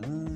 Mm.